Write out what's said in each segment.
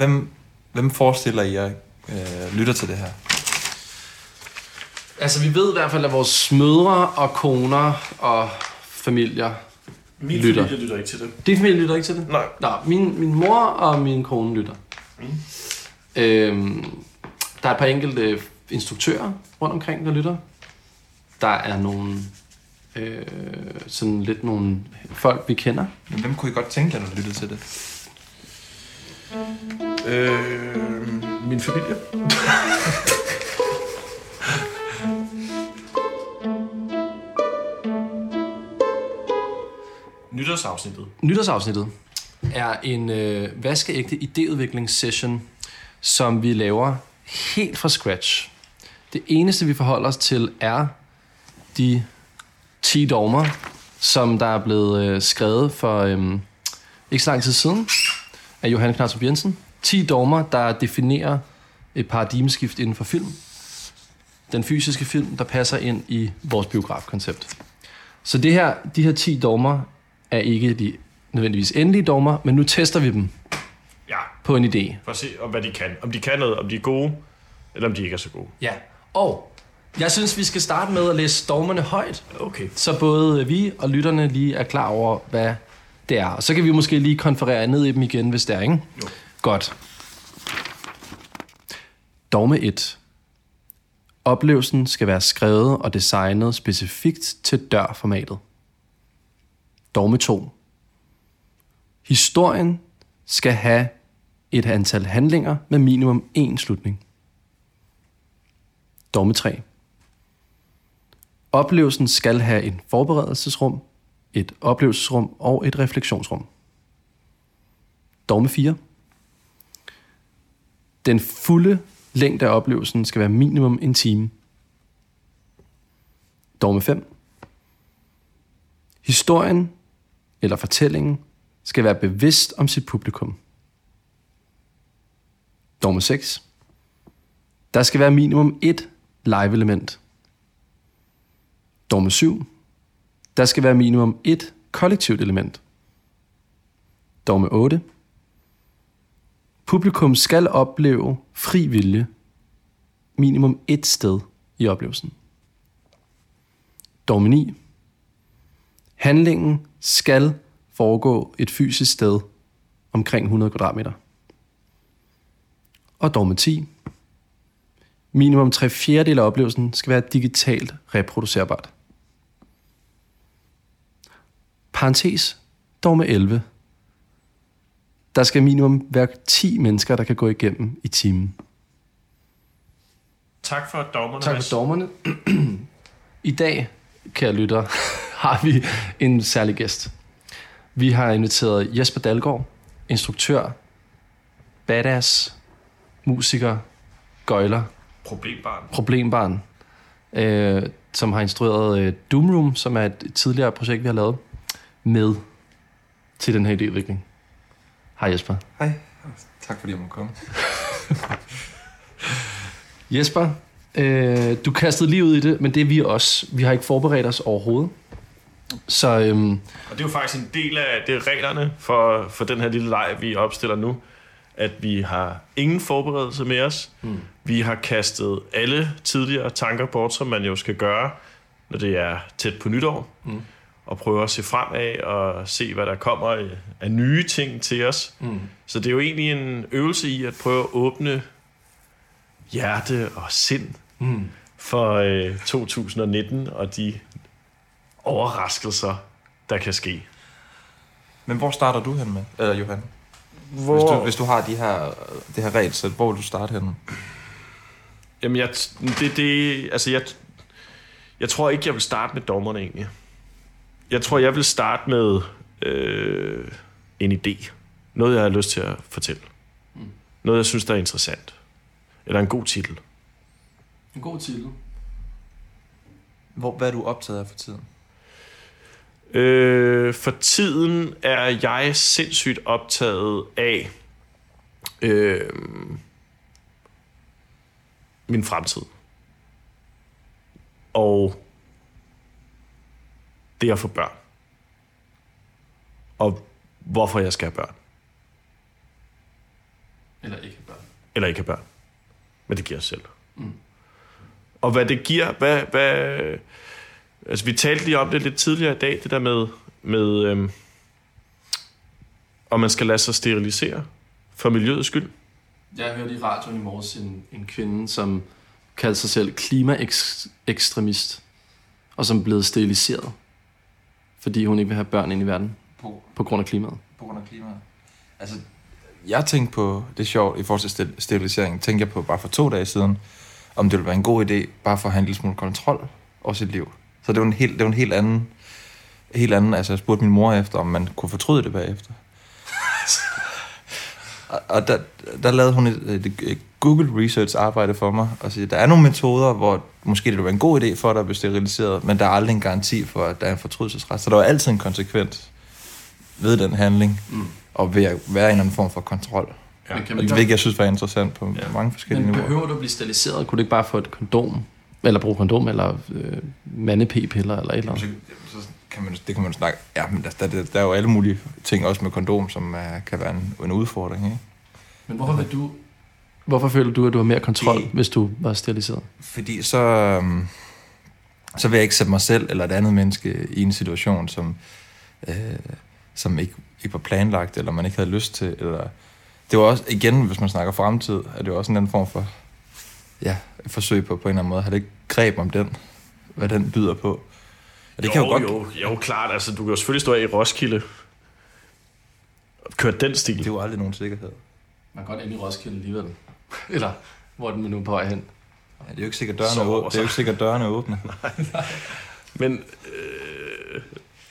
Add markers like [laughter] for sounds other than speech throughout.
Hvem, hvem forestiller I jer øh, lytter til det her? Altså, vi ved i hvert fald, at vores mødre og koner og familier Min Lytter. familie lytter ikke til det. Din familie lytter ikke til det? Nej. Nå, min, min mor og min kone lytter. Mm. Øhm, der er et par enkelte instruktører rundt omkring, der lytter. Der er nogle, øh, sådan lidt nogle folk, vi kender. Men hvem kunne I godt tænke jer, når I lyttede til det? Øh, min familie. [laughs] Nytårsafsnittet. Nytårsafsnittet er en øh, vaskeægte idéudviklingssession, som vi laver helt fra scratch. Det eneste, vi forholder os til, er de 10 dogmer, som der er blevet øh, skrevet for øh, ikke så lang tid siden af Johan Knartrup Jensen. 10 dogmer, der definerer et paradigmeskift inden for film. Den fysiske film, der passer ind i vores biografkoncept. Så det her, de her 10 dogmer er ikke de nødvendigvis endelige dogmer, men nu tester vi dem Ja, på en idé. for at se, om hvad de kan. Om de kan noget, om de er gode, eller om de ikke er så gode. Ja. Og jeg synes, vi skal starte med at læse dogmerne højt, Okay. så både vi og lytterne lige er klar over, hvad det er. Og så kan vi måske lige konferere ned i dem igen, hvis det er, ikke? Jo. Godt. Dogme 1. Oplevelsen skal være skrevet og designet specifikt til dørformatet. Dogme 2. Historien skal have et antal handlinger med minimum én slutning. Dogme 3. Oplevelsen skal have en forberedelsesrum, et oplevelsesrum og et refleksionsrum. Dogme 4. Den fulde længde af oplevelsen skal være minimum en time. Dogme 5. Historien eller fortællingen skal være bevidst om sit publikum. Dogme 6. Der skal være minimum et live-element. Dogme 7. Der skal være minimum et kollektivt element. Dogme 8. Publikum skal opleve fri vilje minimum et sted i oplevelsen. Dogme 9. Handlingen skal foregå et fysisk sted omkring 100 kvadratmeter. Og dogme 10. Minimum 3 fjerdedel af oplevelsen skal være digitalt reproducerbart. Parentes, dogme 11. Der skal minimum være 10 mennesker, der kan gå igennem i timen. Tak for dommerne. Tak for dommerne. [clears throat] I dag, kære lytter, [laughs] har vi en særlig gæst. Vi har inviteret Jesper Dalgaard, instruktør, badass, musiker, gøjler, Problembarn. problembarn, øh, som har instrueret øh, Doom Room, som er et tidligere projekt, vi har lavet, med til den her idéudvikling. Hej Jesper. Hej. Tak fordi jeg må komme. [laughs] Jesper, øh, du kastede lige ud i det, men det er vi også. Vi har ikke forberedt os overhovedet. Så øhm, Og det er jo faktisk en del af det er reglerne for, for den her lille leg, vi opstiller nu. At vi har ingen forberedelse med os. Mm. Vi har kastet alle tidligere tanker bort, som man jo skal gøre, når det er tæt på nytår. Mm. Og prøve at se fremad og se, hvad der kommer af- nye ting til os. Mm. Så det er jo egentlig en øvelse i at prøve at åbne hjerte og sind mm. for øh, 2019 og de overraskelser, der kan ske. Men hvor starter du hen med, eller Johan? Hvor... Hvis du, hvis du har de her, det her regel, så hvor vil du starte hen? Jamen, jeg, det, det, altså jeg, jeg tror ikke, jeg vil starte med dommerne egentlig. Jeg tror, jeg vil starte med øh, en idé. Noget, jeg har lyst til at fortælle. Noget, jeg synes, der er interessant. Eller en god titel. en god titel. Hvor, hvad er du optaget af for tiden? Øh, for tiden er jeg sindssygt optaget af øh, min fremtid. Og det at få børn. Og hvorfor jeg skal have børn. Eller eller ikke have børn. Men det giver sig selv. Mm. Og hvad det giver, hvad, hvad... Altså, vi talte lige om det lidt tidligere i dag, det der med, med øhm, om man skal lade sig sterilisere for miljøets skyld. Jeg hørte i radioen i morges en, en kvinde, som kaldte sig selv klimaekstremist, og som blev steriliseret, fordi hun ikke vil have børn ind i verden På, på grund af klimaet. på grund af klimaet. Altså, jeg tænkte på, det er sjovt, i forhold til sterilisering, tænkte jeg på bare for to dage siden, om det ville være en god idé, bare for at have en lille smule kontrol over sit liv. Så det var en helt, det var en helt anden, helt anden, altså jeg spurgte min mor efter, om man kunne fortryde det bagefter. Og- Og der, der lavede hun et, et, et Google Research arbejde for mig, og siger, der er nogle metoder, hvor måske det vil være en god idé for dig at blive steriliseret, men der er aldrig en garanti for, at der er en fortrydelsesret. Så der er altid en konsekvens ved den handling, mm. og ved at være en eller anden form for kontrol. Ja. Men kan man hvilket jeg synes var interessant på Ja. mange forskellige Men niveauer. behøver du at blive steriliseret? Kunne du ikke bare få et kondom? Eller bruge kondom, eller øh, mande-p-piller, eller et eller andet? Så, så kan man, det kan man snakke. Ja, men der, der, der er jo alle mulige ting også med kondom, som uh, kan være en, en udfordring. Ikke? Men hvorfor vil du... Hvorfor føler du, at du har mere kontrol, Det- hvis du var steriliseret? Fordi så, øhm, så vil jeg ikke sætte mig selv eller et andet menneske i en situation, som, øh, som ikke, ikke var planlagt, eller man ikke havde lyst til. Eller, det var også, igen, hvis man snakker fremtid, er det jo også en anden form for ja, et forsøg på, på en eller anden måde. Har det ikke greb om den, hvad den byder på? Og det jo, kan jo godt... jo, jo, klart. Altså, du kan jo selvfølgelig stå af i Roskilde og køre den stil. Det er jo aldrig nogen sikkerhed. Man kan godt ind i Roskilde alligevel. [laughs] eller hvor er den nu på vej hen? Ja, det er jo ikke sikkert, dørene Så åbne. det er jo ikke sikkert, dørene er åbne. [laughs] Men, øh,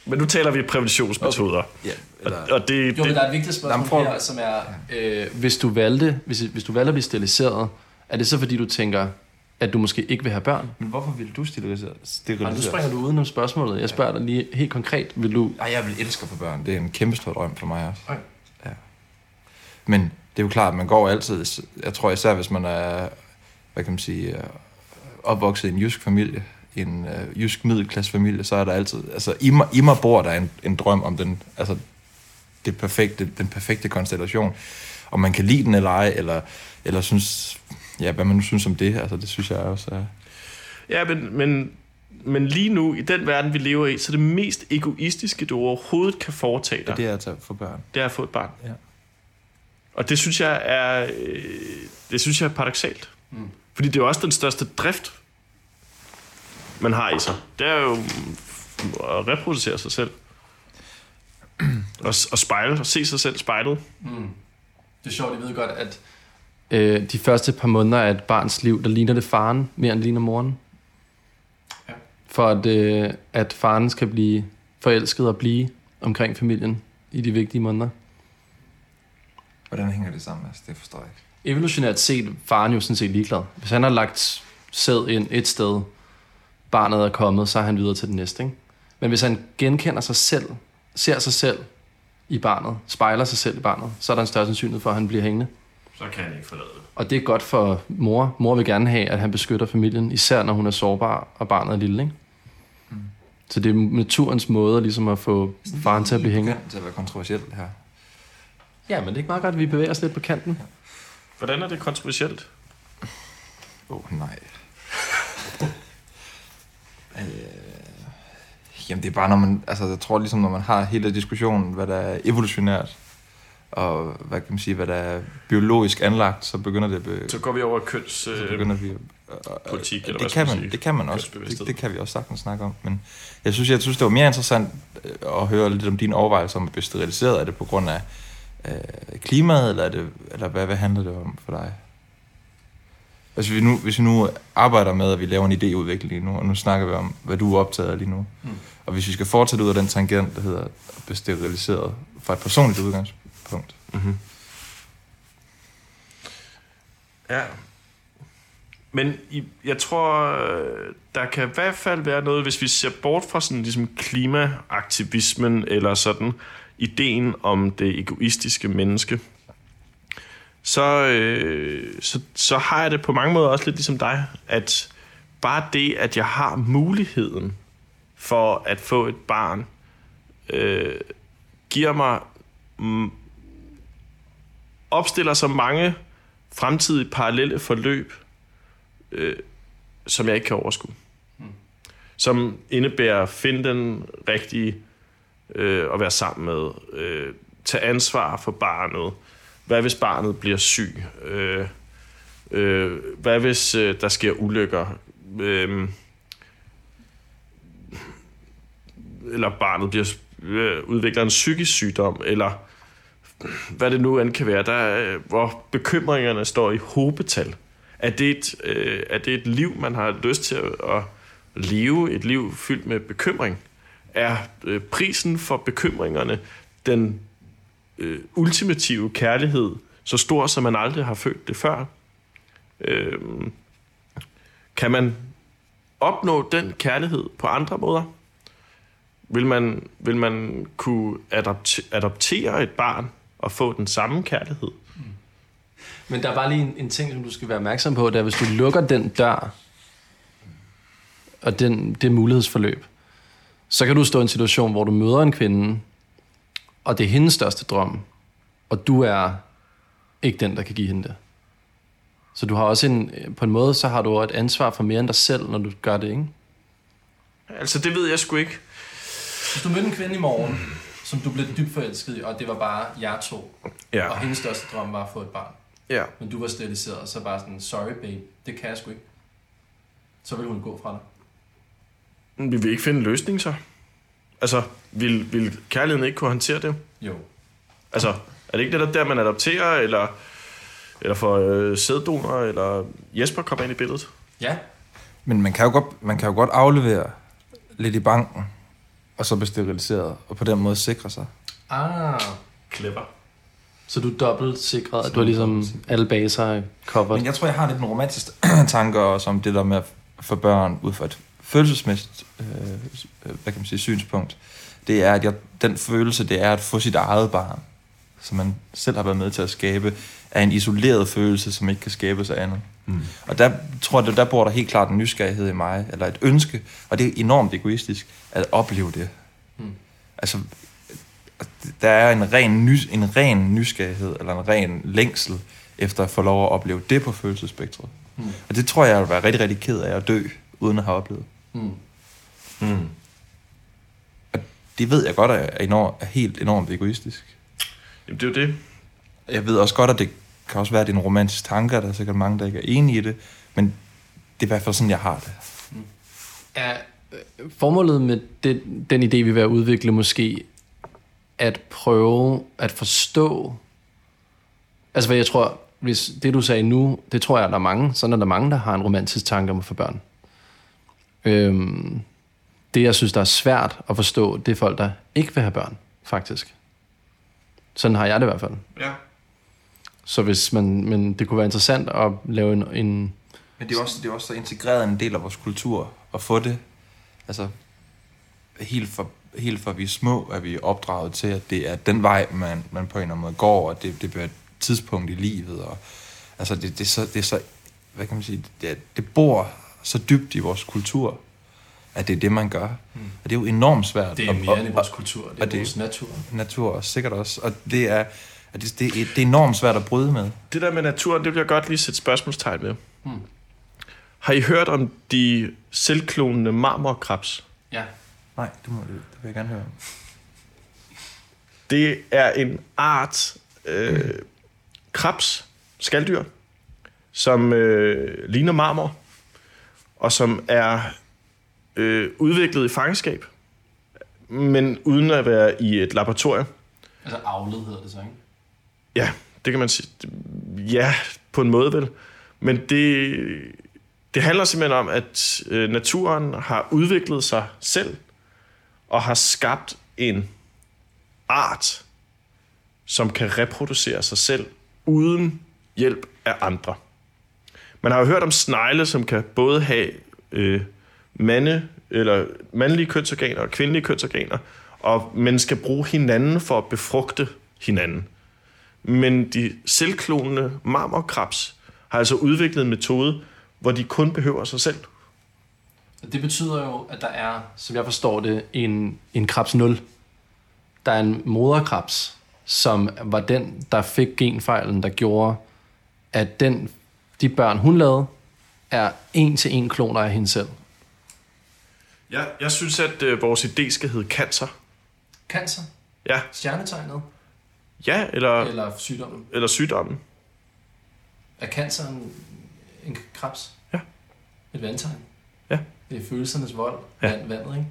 men nu taler vi præventionsmetoder. Ja, eller, Og, og det, Jo, men det, der er et vigtigt spørgsmål Jamen, prøv- her, som er, øh, hvis, du valgte, hvis, hvis du valgte at blive steriliseret, er det så fordi, du tænker, at du måske ikke vil have børn? men hvorfor vil du sterilisere? Nej, nu sterilisere? springer du uden om spørgsmålet. Jeg spørger dig lige helt konkret. Vil du... Ej, jeg vil elske at få børn. Det er en kæmpe stor drøm for mig også. Okay. Ja. Men det er jo klart, at man går altid... Jeg tror især, hvis man er, hvad kan man sige, øh, opvokset i en jysk familie, en uh, jysk middelklassefamilie, så er der altid... Altså, i mig, i mig bor der en, en drøm om den, altså, det perfekte, den perfekte konstellation. Om man kan lide den eller ej, eller, eller synes... Ja, hvad man nu synes om det, altså det synes jeg også er... ja, men, men, men lige nu, i den verden, vi lever i, så det mest egoistiske, du overhovedet kan foretage dig, Det er at tage for børn. det er at få et barn. Ja. Og det synes jeg er, øh, det synes jeg er paradoxalt. Mm. Fordi det er jo også den største drift, man har i sig. Det er jo at reproducere sig selv. [clears throat] Og, og spejle, og se sig selv spejlet. Det er sjovt, jeg ved godt, at øh, de første par måneder af et barns liv, der ligner det faren mere end det ligner moren. Ja. For at, øh, at faren skal blive forelsket og blive omkring familien i de vigtige måneder. Hvordan hænger det sammen? Altså, det forstår jeg ikke. Evolutionært set faren jo sådan set ligeglad. Hvis han har lagt sæd ind et sted, barnet er kommet, så er han videre til det næste. Ikke? Men hvis han genkender sig selv, ser sig selv i barnet, spejler sig selv i barnet, så er der en større sandsynlighed for, at han bliver hængende. Så kan han ikke forlade det. Og det er godt for mor. Mor vil gerne have, at han beskytter familien, især når hun er sårbar, og barnet er lille. Ikke? Mm. Så det er naturens måde ligesom at få faren til at blive hængende. til at være kontroversielt her. Ja, men det er ikke meget godt, at vi bevæger os lidt på kanten. Hvordan er det kontroversielt? Åh, oh, nej. øh, jamen, det er bare, når man... Altså, jeg tror ligesom, når man har hele diskussionen, hvad der er evolutionært, og hvad kan man sige, hvad der er biologisk anlagt, så begynder det... Be, Så går vi over køns... så Øh, begynder vi... Øh, politik, eller det kan man sige? det kan man også. Det, det, kan vi også sagtens snakke om. Men jeg synes, jeg synes, det var mere interessant øh, at høre lidt om dine overvejelser om at blive steriliseret. Er det på grund af øh, klimaet, eller, er det, eller hvad, hvad handler det om for dig? Altså, hvis vi, nu, hvis vi nu arbejder med, at vi laver en idéudvikling lige nu, og nu snakker vi om, hvad du er optaget af lige nu, mm. og hvis vi skal fortsætte ud af den tangent, der hedder at blive steriliseret fra et personligt udgangspunkt, Mm-hmm. Ja. Men i, jeg tror, øh, der kan i hvert fald være noget, hvis vi ser bort fra sådan ligesom klimaaktivismen, eller sådan ideen om det egoistiske menneske, så, øh, så, så har jeg det på mange måder også lidt ligesom dig, at bare det, at jeg har muligheden for at få et barn, øh, giver mig opstiller så mange fremtidige parallelle forløb, øh, som jeg ikke kan overskue. Mm. Som indebærer at finde den rigtige øh, at være sammen med, øh, tage ansvar for barnet. Hvad hvis barnet bliver syg? Øh, øh, hvad hvis øh, der sker ulykker? Øh, eller barnet bliver, øh, udvikler en psykisk sygdom, eller hvad det nu end kan være, der, øh, hvor bekymringerne står i hobetal. Er det, et, øh, er det et liv, man har lyst til at, at leve, et liv fyldt med bekymring? Er øh, prisen for bekymringerne den øh, ultimative kærlighed så stor, som man aldrig har følt det før? Øh, kan man opnå den kærlighed på andre måder? Vil man, vil man kunne adopte, adoptere et barn og få den samme kærlighed? Men der er bare lige en, en ting, som du skal være opmærksom på, det er, hvis du lukker den dør, og den, det mulighedsforløb, så kan du stå i en situation, hvor du møder en kvinde, og det er hendes største drøm, og du er ikke den, der kan give hende det. Så du har også en, på en måde, så har du et ansvar for mere end dig selv, når du gør det, ikke? Altså, det ved jeg sgu ikke. Hvis du mødte en kvinde i morgen, som du blev dybt forelsket i, og det var bare jer to, Ja. og hendes største drøm var at få et barn, Ja. men du var steriliseret, så bare sådan, sorry babe, det kan jeg sgu ikke. Så vil hun gå fra dig. Vi vil ikke finde en løsning så. Altså, vil, vil kærligheden ikke kunne håndtere det? Jo. Altså, er det ikke netop der, man adopterer, eller, eller får øh, sæddonor, eller Jesper kommer ind i billedet? Ja. Men man kan, jo godt, man kan jo godt aflevere lidt i banken, og så blive steriliseret, og på den måde sikre sig. Ah. Clever. Så du er dobbelt sikret, at du har ligesom alle baser covered. Men jeg tror, jeg har lidt en romantisk [clears throat] tanker også om det der med at få børn ud fra et følelsesmæssigt øh, hvad kan man sige, synspunkt. Det er, at jeg, den følelse, det er at få sit eget barn, som man selv har været med til at skabe, er en isoleret følelse, som ikke kan skabes af andet. Mm. Og der tror jeg, der bor der helt klart en nysgerrighed i mig, eller et ønske, og det er enormt egoistisk, at opleve det. Mm. Altså, der er en ren, nys, en ren nysgerrighed, eller en ren længsel, efter at få lov at opleve det på følelsesspektret. Mm. Og det tror jeg, jeg vil være rigtig, rigtig ked af at dø, uden at have oplevet. Mm. Mm. Og det ved jeg godt er, enormt, er helt enormt egoistisk. Jamen, det er jo det. Jeg ved også godt, at det kan også være, at det er en romantisk tanke, og der er sikkert mange, der ikke er enige i det, men det er i hvert fald sådan, jeg har det. Er øh, formålet med det, den idé, vi vil være udvikle, måske at prøve at forstå... Altså, hvad jeg tror, hvis det du sagde nu, det tror jeg, at der er mange, sådan er der mange, der har en romantisk tanke om at få børn. Øhm, det, jeg synes, der er svært at forstå, det er folk, der ikke vil have børn, faktisk. Sådan har jeg det i hvert fald. Ja. Så hvis man, men det kunne være interessant at lave en, en Men det er også, det er også så integreret en del af vores kultur at få det. Altså, helt for, helt for vi er små, er vi opdraget til, at det er den vej, man, man på en eller anden måde går, og det, det bliver et tidspunkt i livet. Og, altså, det, det, er så, det er så, hvad kan man sige, det, er- det bor så dybt i vores kultur, at det er det, man gør. Mm. Og det er jo enormt svært. Det er mere end i vores kultur, det er og det- vores natur. natur og sikkert også. Og det er, og det, det, er- det er enormt svært at bryde med. Det der med naturen, det vil jeg godt lige sætte spørgsmålstegn med. Hmm. Har I hørt om de selvklonende marmorkrabs? Ja. Nej, det, må, det vil jeg gerne høre. om. Det er en art øh, krabs, skalddyr, som øh, ligner marmor, og som er øh, udviklet i fangenskab, men uden at være i et laboratorium. Altså afled hedder det så, ikke? Ja, det kan man sige. Ja, på en måde vel. Men det, det handler simpelthen om, at øh, naturen har udviklet sig selv og har skabt en art, som kan reproducere sig selv uden hjælp af andre. Man har jo hørt om snegle, som kan både have øh, mande, eller mandlige kønsorganer og kvindelige kønsorganer, og man skal bruge hinanden for at befrugte hinanden. Men de selvklonende marmorkrabs har altså udviklet en metode, hvor de kun behøver sig selv. Det betyder jo, at der er, som jeg forstår det, en, en krabs 0. Der er en moderkrabs, som var den, der fik genfejlen, der gjorde, at den, de børn, hun lavede, er en til en kloner af hende selv. Ja, jeg synes, at øh, vores idé skal hedde cancer. Cancer? Ja, Stjernetegnet? Ja eller, eller, Eller sygdommen? eller sygdommen. Er cancer en, en krebs? Ja. Et vandtegn? Ja. Det er følelsernes vold. Ja. Vand, vandet, ikke?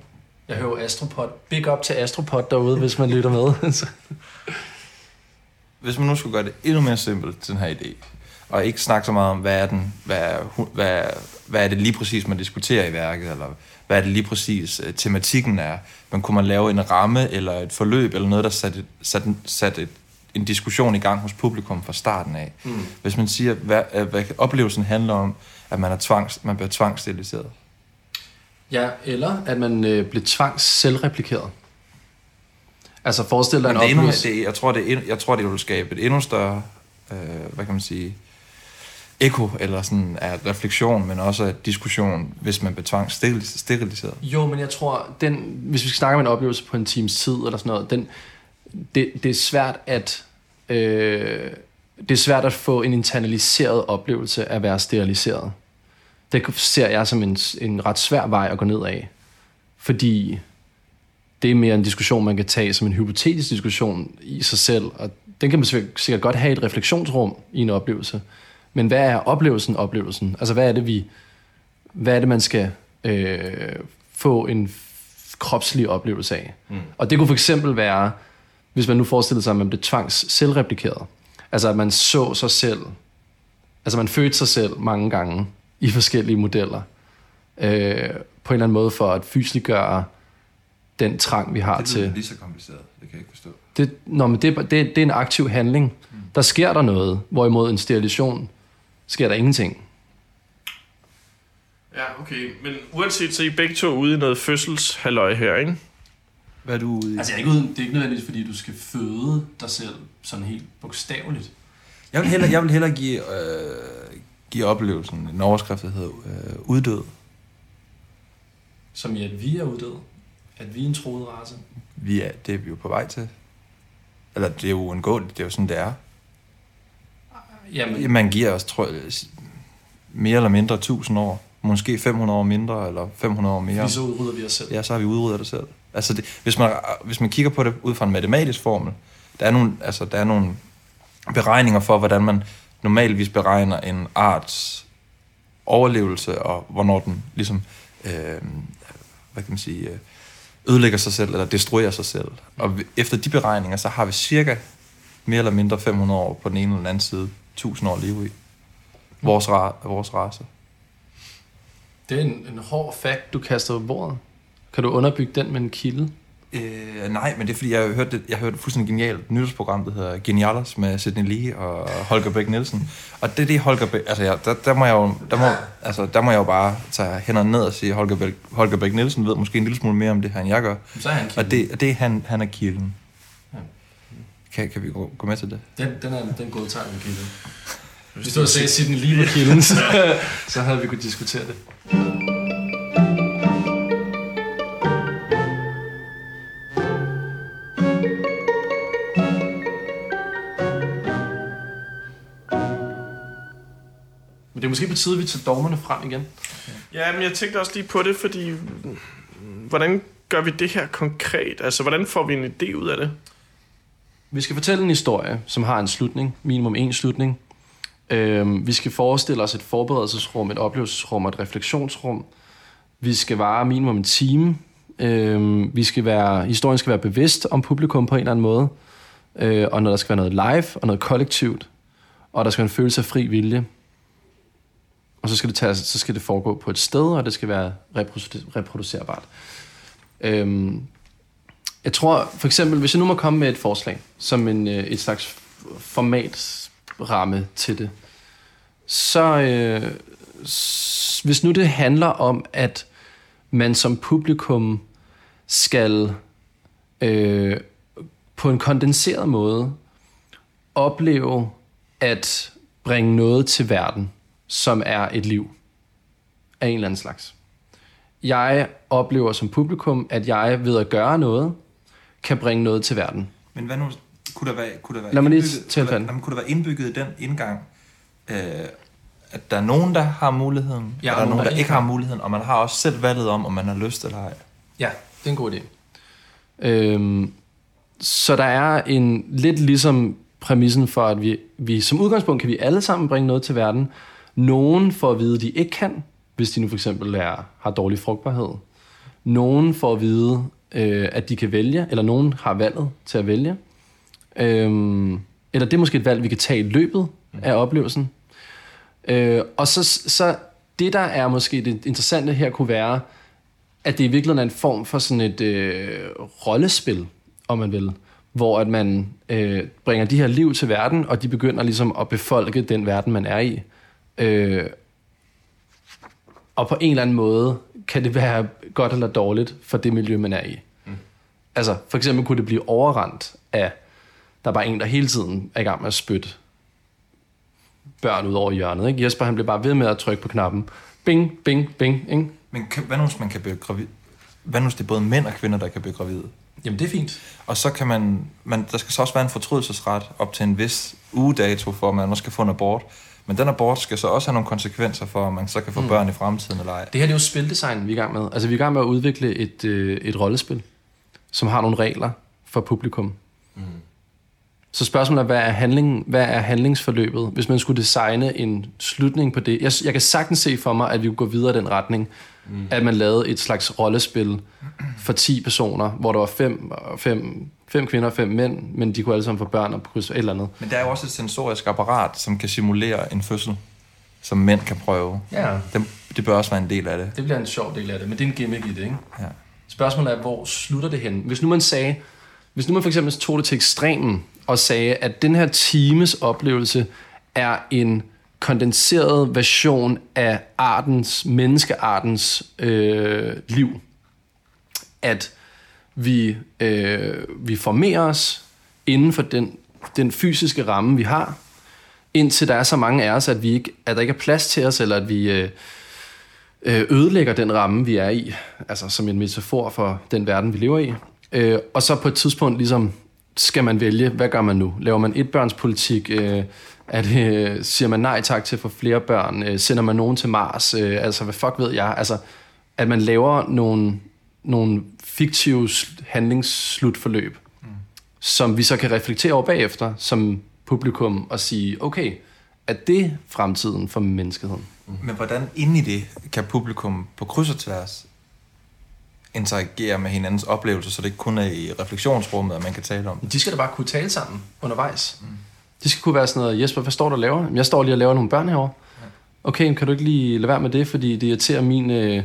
Jeg hører Astropod. Big up til Astropod derude, hvis man lytter med. Hvis man nu skulle gøre det endnu mere simpelt til den her idé, og ikke snakke så meget om, hvad er, den, hvad er, hvad er, hvad er det lige præcis, man diskuterer i værket, eller hvad er det lige præcis, øh, tematikken er. Men kunne man lave en ramme, eller et forløb, eller noget, der satte, satte, satte et, en diskussion i gang hos publikum fra starten af. Mm. Hvis man siger, hvad, øh, hvad oplevelsen handler om, at man, er tvangs, man bliver tvangssteriliseret. ja, eller at man øh, bliver tvangs selvreplikeret. Altså forestil dig en oplevelse. jeg, tror, det er, jeg tror, det vil skabe et endnu større, øh, hvad kan man sige, eko, eller sådan af refleksion, men også af diskussion, hvis man betvang steriliseret. Jo, men jeg tror, den, hvis vi skal snakke om en oplevelse på en times tid eller sådan noget, den, det, det er svært at øh, det er svært at få en internaliseret oplevelse af at være steriliseret. Det ser jeg som en, en ret svær vej at gå ned af. Fordi det er mere en diskussion, man kan tage som en hypotetisk diskussion i sig selv. Og den kan man sikkert sikkert godt have et refleksionsrum i en oplevelse. Men hvad er oplevelsen oplevelsen? Altså hvad er det, vi, hvad er det, man skal øh, få en kropslig oplevelse af? Mm. Og det kunne for eksempel være, hvis man nu forestiller sig, at man blev tvangs selvreplikeret. Altså at man så sig selv, altså man fødte sig selv mange gange i forskellige modeller. Øh, på en eller anden måde for at fysiskgøre den trang, vi har til... lige så kompliceret, det kan jeg ikke forstå. Det, nå, men det, det, det er en aktiv handling. Der sker der noget, hvorimod en sterilisation sker der ingenting. Ja, okay. Men uanset, så er I begge to ude i noget fødselshalløj her, ikke? Hvad er du ude i? Altså, jeg er ikke uden, det er ikke nødvendigvis, fordi du skal føde dig selv sådan helt bogstaveligt. Jeg vil hellere, jeg vil hellere give, øh, give oplevelsen en overskrift, der hedder øh, uddød. Som i, at vi er uddøde. At vi er en troet race. Vi er, det er vi jo på vej til. Eller det er jo uundgåeligt, det er jo sådan, det er. Jamen, Man giver os, tror jeg, mere eller mindre 1000 år. Måske 500 år mindre, eller 500 år mere. fordi så udrydder vi os selv. Ja, så har vi udryddet det selv. Altså, det, hvis, man, hvis man kigger på det ud fra en matematisk formel, der er nogle, altså, der er nogle beregninger for, hvordan man normalvis beregner en arts overlevelse, og hvornår den ligesom, øh, hvad kan man sige, øh, ødelægger sig selv, eller destruerer sig selv. Og efter de beregninger, så har vi cirka mere eller mindre 500 år på den ene eller den anden side, 1000 år at leve i. Vores, ra- vores race. Det er en, en hård fact, du kaster på bordet. Kan du underbygge den med en kilde? Øh, nej, men det er fordi, jeg har hørt, det, jeg har hørt et fuldstændig genialt nyhedsprogram, der hedder Genialers med Sidney Lee og Holger Bæk Nielsen. Og det er det, Holger Bæk... Altså, ja, der, der, må jeg jo, der, må, altså, der må jeg jo bare tage hænderne ned og sige, Holger Bæk, Holger Bæk Nielsen ved måske en lille smule mere om det her, end jeg gør. Så er han Og det, og det er han, han er kilden. Kan, kan vi gå, gå med til det? Den, den er den gode tegn med kilden. Hvis du havde sagt Sidney Lee var kilden, så, [laughs] så havde vi kunnet diskutere det. Men det er måske på tide, at vi tager dogmerne frem igen. Ja, men jeg tænkte også lige på det, fordi hvordan gør vi det her konkret? Altså, hvordan får vi en idé ud af det? Vi skal fortælle en historie, som har en slutning, minimum en slutning. Øhm, vi skal forestille os et forberedelsesrum, et oplevelsesrum og et refleksionsrum. Vi skal vare minimum en time. Øhm, vi skal være, historien skal være bevidst om publikum på en eller anden måde. Øh, og når der skal være noget live og noget kollektivt. Og der skal være en følelse af fri vilje. Og så skal det, tage, så skal det foregå på et sted, og det skal være reproducerbart. Øhm, jeg tror for eksempel, hvis jeg nu må komme med et forslag, som en, øh, et slags formatramme til det, så øh, hvis nu det handler om, at man som publikum skal øh, på en kondenseret måde opleve at bringe noget til verden, som er et liv af en eller anden slags. Jeg oplever som publikum, at jeg ved at gøre noget, kan bringe noget til verden. Men hvad nu, kunne der være, kunne der være, Lad mig lige indbygget, kunne, der, jamen, kunne der være indbygget den indgang, øh, at der er nogen, der har muligheden, Ja, og der er nogen, der, ikke har muligheden, og man har også selv valget om, om man har lyst eller ej. Ja, det er en god idé. Øhm, så der er en lidt ligesom præmissen for, at vi, vi som udgangspunkt kan vi alle sammen bringe noget til verden. Nogen får at vide, at de ikke kan, hvis de nu for eksempel er, har dårlig frugtbarhed. Nogen får at vide, øh, at de kan vælge, eller nogen har valget til at vælge. Øhm, eller det er måske et valg, vi kan tage i løbet af oplevelsen. Øh, og så, så det, der er måske det interessante her, kunne være, at det i virkeligheden er en form for sådan et øh, rollespil, om man vil, hvor at man øh, bringer de her liv til verden, og de begynder ligesom at befolke den verden, man er i. Øh, og på en eller anden måde kan det være godt eller dårligt for det miljø, man er i. Mm. Altså, for eksempel kunne det blive overrendt af, der er bare en, der hele tiden er i gang med at spytte børn ud over hjørnet. Ikke? Jesper han bliver bare ved med at trykke på knappen. Bing, bing, bing. Ikke? Men kan, hvad nu, hvis man kan blive gravid? Hvad nu, hvis det er både mænd og kvinder, der kan blive gravide? Jamen, det er fint. Og så kan man, man, der skal så også være en fortrydelsesret op til en vis ugedato, for at man også skal få en abort. Men den abort skal så også have nogle konsekvenser for, om man så kan få mm. børn i fremtiden eller ej. Det her det er jo spildesign, vi er i gang med. Altså, vi er i gang med at udvikle et, øh, et rollespil, som har nogle regler for publikum. Mm. Så spørgsmålet er, hvad er, handling, hvad er handlingsforløbet, hvis man skulle designe en slutning på det? Jeg, jeg kan sagtens se for mig, at vi kunne gå videre i den retning, mm. at man lavede et slags rollespil for 10 personer, hvor der var fem, fem, fem kvinder og fem mænd, men de kunne alle sammen få børn og kryds et eller andet. Men der er jo også et sensorisk apparat, som kan simulere en fødsel, som mænd kan prøve. Ja. Det, det bør også være en del af det. Det bliver en sjov del af det, men det er en gimmick i det, ikke? Ja. Spørgsmålet er, hvor slutter det hen? Hvis nu man sagde, hvis nu man for eksempel tog det til ekstremen, og sagde, at den her times oplevelse er en kondenseret version af artens, menneskeartens øh, liv. At vi, øh, vi formerer os inden for den, den fysiske ramme, vi har, indtil der er så mange af os, at, vi ikke, at der ikke er plads til os, eller at vi øh, øh ødelægger den ramme, vi er i, altså som en metafor for den verden, vi lever i. Øh, og så på et tidspunkt ligesom skal man vælge, hvad gør man nu? Laver man etbørnspolitik? Øh, er det, siger man nej tak til at få flere børn? Øh, sender man nogen til Mars? Øh, altså, hvad fuck ved jeg? Altså, at man laver nogle, nogle fiktive handlingsslutforløb, mm. som vi så kan reflektere over bagefter som publikum og sige, okay, er det fremtiden for menneskeheden? Mm. Men hvordan inde i det kan publikum på kryds og tværs interagere med hinandens oplevelser, så det ikke kun er i refleksionsrummet, at man kan tale om De skal da bare kunne tale sammen undervejs. Mm. De skal kunne være sådan noget, Jesper, hvad står du og laver? Jeg står lige og laver nogle børn herovre. Ja. Okay, kan du ikke lige lade være med det, fordi det irriterer min... Øh,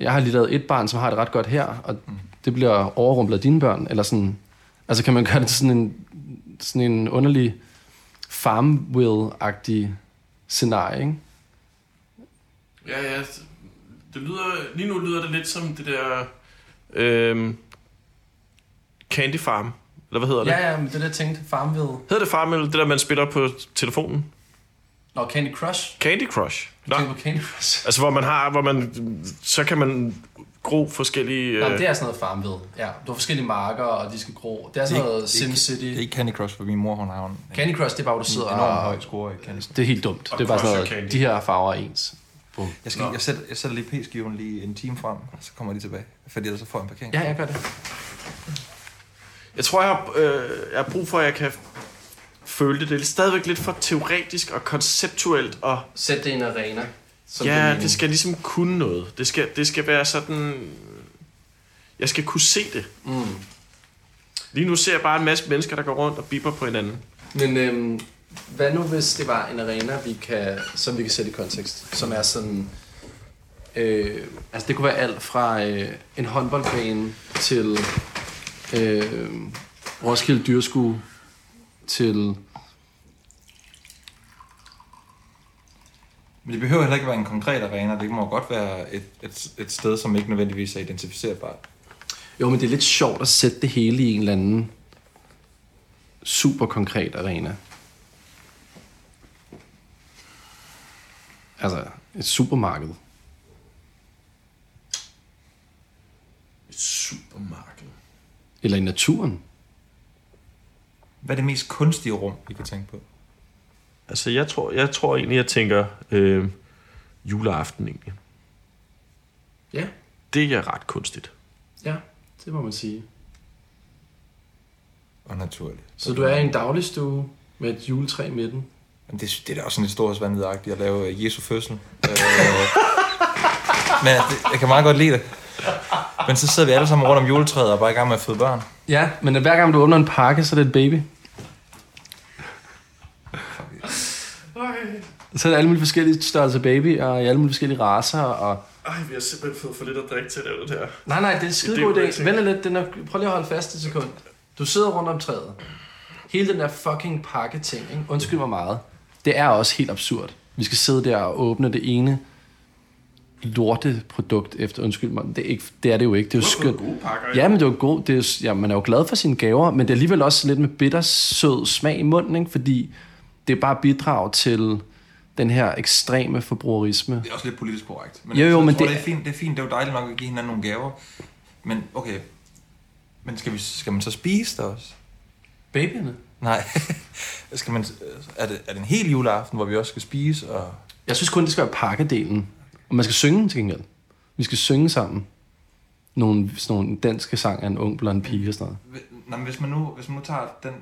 jeg har lige lavet et barn, som har det ret godt her, og mm. det bliver overrumplet af dine børn, eller sådan... Altså kan man gøre det til sådan en, sådan en underlig farmville-agtig scenarie, ikke? Ja, ja. Det lyder, lige nu lyder det lidt som det der øhm, Candy Farm. Eller hvad hedder det? Ja, ja, men det der tænkte Farmville. Hedder det Farm, eller det der, man spiller på telefonen? Nå, Candy Crush. Candy Crush. Nå. på Candy Crush. [laughs] Altså, hvor man har, hvor man, så kan man gro forskellige... Nå, øh, det er sådan noget Farmville. Ja, du har forskellige marker, og de skal gro. Det er sådan noget SimCity. Det er ikke Candy Crush, for min mor, hun har en Candy Crush, det er bare, hvor du sidder enormt og... høj score i Candy Det er helt dumt. Og Det er bare sådan Crush og noget, de her farver er ens. Boom. Jeg, skal, jeg, sætter, jeg sætter lige p-skiven lige en time frem, og så kommer de tilbage. Fordi ellers så får jeg en parkering. Ja, jeg gør det. Jeg tror, jeg har, øh, jeg har brug for, at jeg kan føle det. Det er stadigvæk lidt for teoretisk og konceptuelt. Og Sæt det i en arena. Som ja, mening. det skal ligesom kunne noget. Det skal, det skal være sådan... Jeg skal kunne se det. Mm. Lige nu ser jeg bare en masse mennesker, der går rundt og bipper på hinanden. Men øhm, hvad nu, hvis det var en arena, vi kan, som vi kan sætte i kontekst? Som er sådan... Øh, altså, det kunne være alt fra øh, en håndboldbane til øh, Roskilde Dyrskue til... Men det behøver heller ikke være en konkret arena. Det må godt være et, et, et sted, som ikke nødvendigvis er identificerbart. Jo, men det er lidt sjovt at sætte det hele i en eller anden super konkret arena. Altså, et supermarked. Et supermarked. Eller i naturen. Hvad er det mest kunstige rum, I kan tænke på? Altså, jeg tror, jeg tror egentlig, jeg tænker øh, juleaften egentlig. Ja, Det er ret kunstigt. ja, det må man sige. Og naturligt. Så du er i en dagligstue med et juletræ i midten. Men det, det er da også sådan lidt storhedsvandvidagtigt at lave øh, Jesu fødsel. Øh, men det, jeg kan meget godt lide det. Men så sidder vi alle sammen rundt om juletræet og bare i gang med at føde børn. Ja, men hver gang du åbner en pakke, så er det et baby. Så er der alle mulige forskellige størrelser baby, og i alle mulige forskellige raser, og... Ej, vi har simpelthen fået for lidt at drikke til at lave det her. Nej, nej, det er en skide Det god jo idé. Vent lidt, den er... prøv lige at holde fast et sekund. Du sidder rundt om træet. Hele den der fucking pakke ting, ikke? undskyld mig meget, det er også helt absurd. Vi skal sidde der og åbne det ene lorteprodukt efter, undskyld mig, det er, ikke, det er det jo ikke, det er jo skønt. Ja, men det er jo god, det er, ja, man er jo glad for sine gaver, men det er alligevel også lidt med bittersød smag i munden, ikke? fordi det er bare bidrag til den her ekstreme forbrugerisme. Det er også lidt politisk korrekt. Men Jo, jo, men tror, det- det... er fint. Det er fint. Det er jo dejligt nok at give hinanden nogle gaver. Men okay. Men skal, vi, skal man så spise det også? Babyerne? Nej. [laughs] skal man, er, det, er det en hel juleaften, hvor vi også skal spise? Og... Jeg synes kun, det skal være pakkedelen. Og man skal synge til gengæld. Vi skal synge sammen. Nogle, sådan nogle danske sang af en ung en pige og sådan noget. Nå, men hvis man nu, hvis man nu tager den...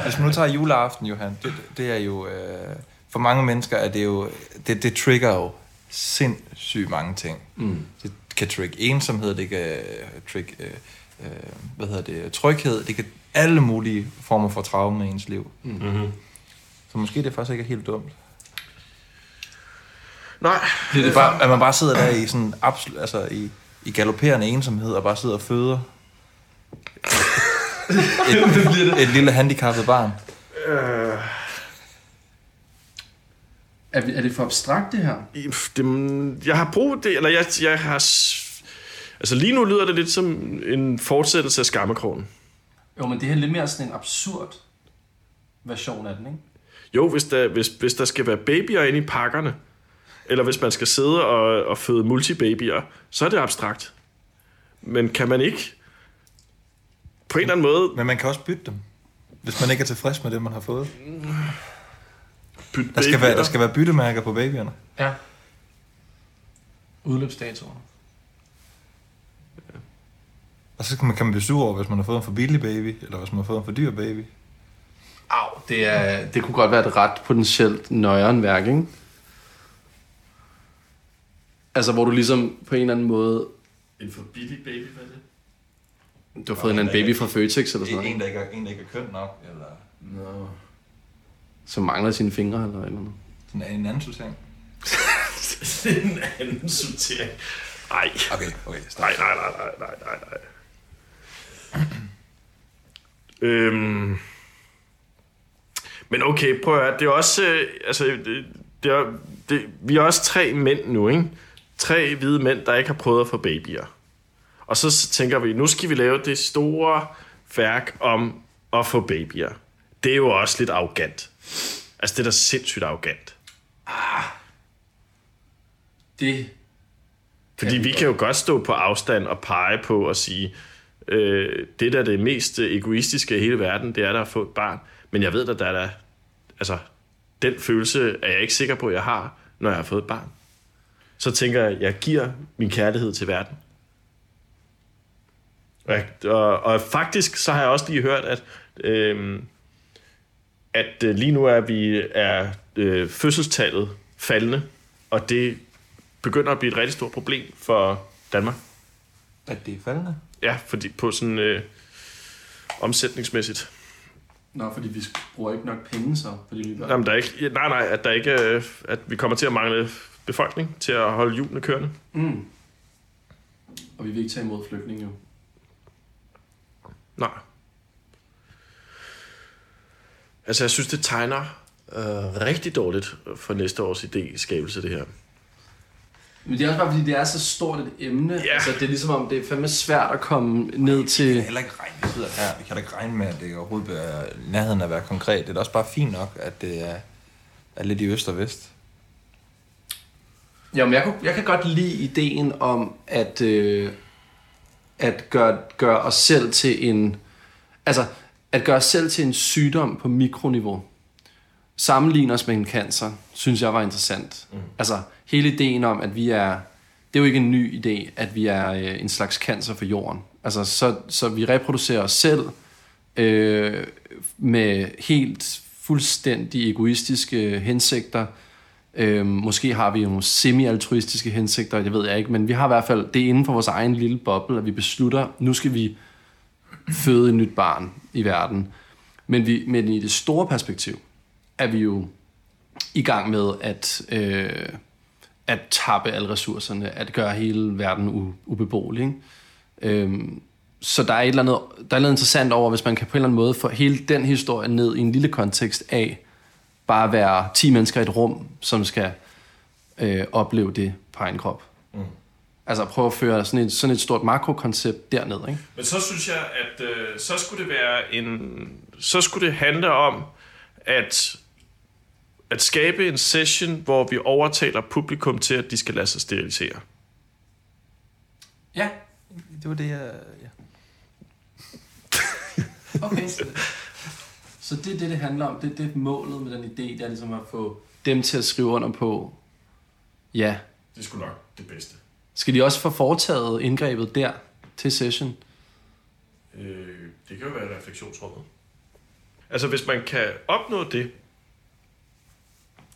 [laughs] hvis man nu tager juleaften, Johan, det, det er jo... Øh, for mange mennesker er det jo... Det, det trigger jo sindssygt mange ting. Mm. Det kan trigge ensomhed, det kan trigge... Øh, øh, hvad hedder det? Tryghed, det kan alle mulige former for traume i ens liv. Mm-hmm. Så måske det faktisk ikke er helt dumt. Nej, Det er bare, at man bare sidder der i sådan absolut, altså i, i galopperende ensomhed og bare sidder og føder et, [laughs] et lille handicappet barn. øh, Er, vi- er det for abstrakt, det her? det, jeg har brugt det, eller jeg, jeg har... Altså lige nu lyder det lidt som en fortsættelse af skammekrogen. Jo, men det her er lidt mere sådan en absurd version af den, ikke? Jo, hvis der, hvis, hvis der skal være babyer inde i pakkerne, eller hvis man skal sidde og, og føde multibabyer, så er det abstrakt. Men kan man ikke på en eller anden måde Men man kan også bytte dem, hvis man ikke er tilfreds med det, man har fået. bytte Der skal, være, der skal være byttemærker på babyerne. Ja. Udløbsdatoer. Og så kan man, kan man blive sur over, hvis man har fået en for billig baby, eller hvis man har fået en for dyr baby. Au, det, er, det kunne godt være et ret potentielt nøjeren værk, ikke? Altså, hvor du ligesom på en eller anden måde... En for billig baby, hvad er det? Du har fået en anden baby fra Føtex eller sådan noget, En, ikke? der ikke er, en, der ikke er køn nok, eller Nå. Som mangler sine fingre eller et eller andet. sådan en anden sortering. [laughs] en anden sortering. Nej. Okay, okay, stop. Nej, nej, nej, nej, nej, nej, nej. Øhm. Men okay, prøv at høre. Det er også... Øh, altså, det, det er, det, vi er også tre mænd nu, ikke? Tre hvide mænd, der ikke har prøvet at få babyer. Og så tænker vi, nu skal vi lave det store værk om at få babyer. Det er jo også lidt arrogant. Altså, det er da sindssygt arrogant. Det... Fordi vi kan jo godt stå på afstand og pege på og sige, øh, det der er det mest egoistiske i hele verden, det er der at få et barn. Men jeg ved, at der er der, altså, den følelse er jeg ikke sikker på, at jeg har, når jeg har fået et barn. Så tænker jeg, at jeg giver min kærlighed til verden. Og, jeg- og, og faktisk så har jeg også lige hørt, at, øh, at øh, lige nu er vi er øh, fødselstallet faldende, og det begynder at blive et rigtig stort problem for Danmark. At det er faldende? Ja, fordi på sådan øh, omsætningsmæssigt. Nå, fordi vi bruger ikke nok penge så, fordi vi Jamen, der er ikke, nej, nej, at, der ikke, øh, at vi kommer til at mangle befolkning til at holde hjulene kørende. Mm. Og vi vil ikke tage imod flygtninge jo. Nej. Altså, jeg synes, det tegner øh, rigtig dårligt for næste års idéskabelse, det her. Men det er også bare, fordi det er så stort et emne. Ja. Altså, det er ligesom om, det er fandme svært at komme ned Vi kan til... heller ikke regne, vi sidder her, vi kan da ikke regne med, at det overhovedet bliver nærheden at være konkret. Det er da også bare fint nok, at det er, er lidt i øst og vest. Jo, men jeg, kunne, jeg kan godt lide ideen om at, øh, at gøre, gøre os selv til en... Altså, at gøre os selv til en sygdom på mikroniveau. sammenligne os med en cancer, synes jeg var interessant. Mm. Altså, hele ideen om, at vi er... Det er jo ikke en ny idé, at vi er øh, en slags cancer for jorden. Altså, så, så vi reproducerer os selv øh, med helt fuldstændig egoistiske hensigter. Øh, måske har vi jo nogle semi-altruistiske hensigter, det ved jeg ikke, men vi har i hvert fald, det er inden for vores egen lille boble, at vi beslutter, nu skal vi føde et nyt barn i verden. Men, vi, men i det store perspektiv er vi jo i gang med at, øh, at tappe alle ressourcerne, at gøre hele verden u, ubeboelig. Ikke? Øhm, så der er, et eller andet, der er noget interessant over, hvis man kan på en eller anden måde få hele den historie ned i en lille kontekst af bare at være 10 mennesker i et rum, som skal øh, opleve det på egen krop. Mm. Altså prøve at føre sådan et, sådan et stort makrokoncept derned. Ikke? Men så synes jeg, at øh, så skulle det være en... Så skulle det handle om, at at skabe en session, hvor vi overtaler publikum til, at de skal lade sig sterilisere. Ja, det var det, jeg... Ja. Okay. Så det er det, det handler om. Det er det målet med den idé, det er ligesom at få dem til at skrive under på, ja. Det skulle nok det bedste. Skal de også få foretaget indgrebet der til session? Øh, det kan jo være refleksionsrummet. Altså, hvis man kan opnå det,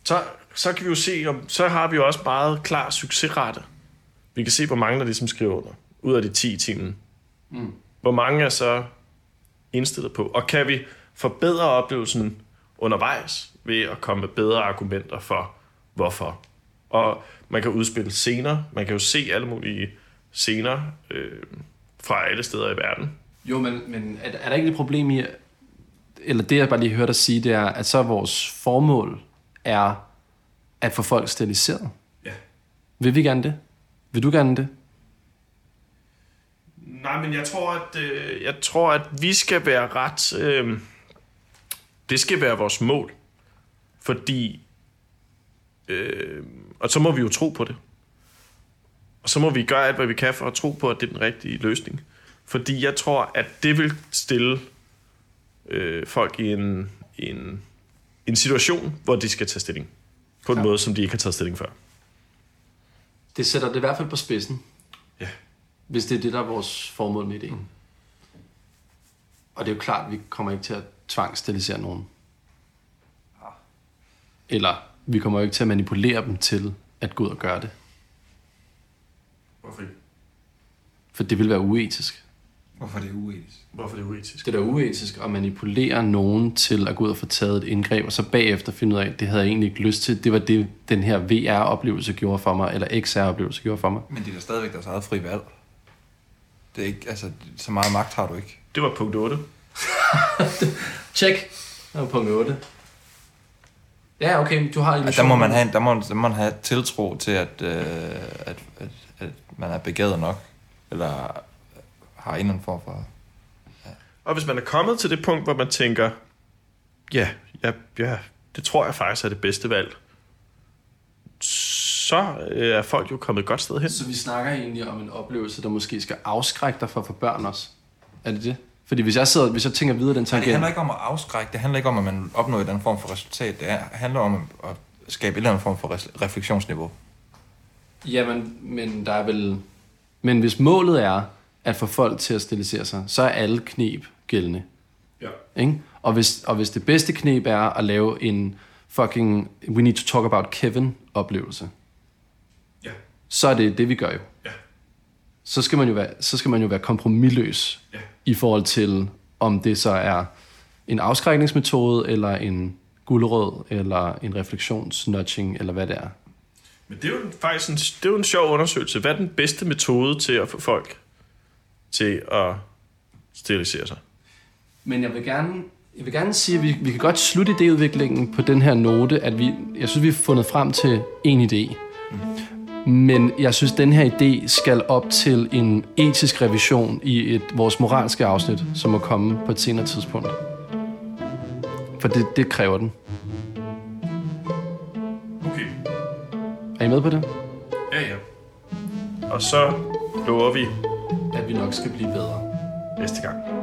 så, så kan vi jo se, om, så har vi jo også meget klar succesrate. Vi kan se, hvor mange der ligesom skriver under, ud af de 10 timer. Mm. Hvor mange er så indstillet på. Og kan vi forbedre oplevelsen undervejs ved at komme med bedre argumenter for, hvorfor. Og man kan udspille scener. Man kan jo se alle mulige scener øh, fra alle steder i verden. Jo, men, men er, er der ikke et problem i, eller det jeg bare lige hørte dig sige, det er, at så vores formål er at få folk steriliseret. Ja. Vil vi gerne det? Vil du gerne det? Nej, men jeg tror, at, øh, jeg tror, at vi skal være ret... Øh, det skal være vores mål. Fordi... Øh, og så må vi jo tro på det. Og så må vi gøre alt, hvad vi kan for at tro på, at det er den rigtige løsning. Fordi jeg tror, at det vil stille øh, folk i en, en en situation, hvor de skal tage stilling. På en ja. måde, som de ikke har taget stilling før. Det sætter det i hvert fald på spidsen. Ja. Hvis det er det, der er vores formål med ideen. Mm. Og det er jo klart, at vi kommer ikke til at tvangstilisere nogen. Ja. Eller vi kommer jo ikke til at manipulere dem til at gå ud og gøre det. Hvorfor ikke? For det vil være uetisk. Hvorfor er det uetisk? Hvorfor er det uetisk? Det er da uetisk at manipulere nogen til at gå ud og få taget et indgreb, og så bagefter finde ud af, at det havde jeg egentlig ikke lyst til. Det var det, den her VR-oplevelse gjorde for mig, eller XR-oplevelse gjorde for mig. Men det er da stadigvæk deres eget fri valg. Det er ikke, altså, så meget magt har du ikke. Det var punkt 8. Check. [laughs] Det var punkt 8. Ja, okay, du har illusionen. Der må man have, der må, der må man have tiltro til, at, øh, at, at, at man er begavet nok. Eller har en eller anden form for... Og hvis man er kommet til det punkt, hvor man tænker, ja, ja, ja det tror jeg faktisk er det bedste valg, så øh, er folk jo kommet et godt sted hen. Så vi snakker egentlig om en oplevelse, der måske skal afskrække dig for at få børn også? Er det det? Fordi hvis jeg, sidder, hvis jeg tænker videre den tangent... det handler ikke om at afskrække, det handler ikke om, at man opnår en form for resultat. Det handler om at skabe en eller anden form for refleksionsniveau. Jamen, men der er vel... Men hvis målet er, at få folk til at stilisere sig, så er alle knep gældende. Ja. Ikke? Og, hvis, og hvis det bedste knep er at lave en fucking we need to talk about Kevin oplevelse, ja. så er det det, vi gør jo. Ja. Så skal man jo være, så skal man jo være kompromilløs ja. i forhold til, om det så er en afskrækningsmetode, eller en gulerød, eller en refleksionsnudging, eller hvad det er. Men det er jo faktisk en, det er jo en sjov undersøgelse. Hvad er den bedste metode til at få folk til at sterilisere sig. Men jeg vil gerne, jeg vil gerne sige, at vi, vi kan godt slutte idéudviklingen på den her note, at vi, jeg synes, vi har fundet frem til en idé. Mm. Men jeg synes, den her idé skal op til en etisk revision i et vores moralske afsnit, som må komme på et senere tidspunkt. For det, det kræver den. Okay. Er I med på det? Ja, ja. Og så lover vi at vi nok skal blive bedre. Næste gang.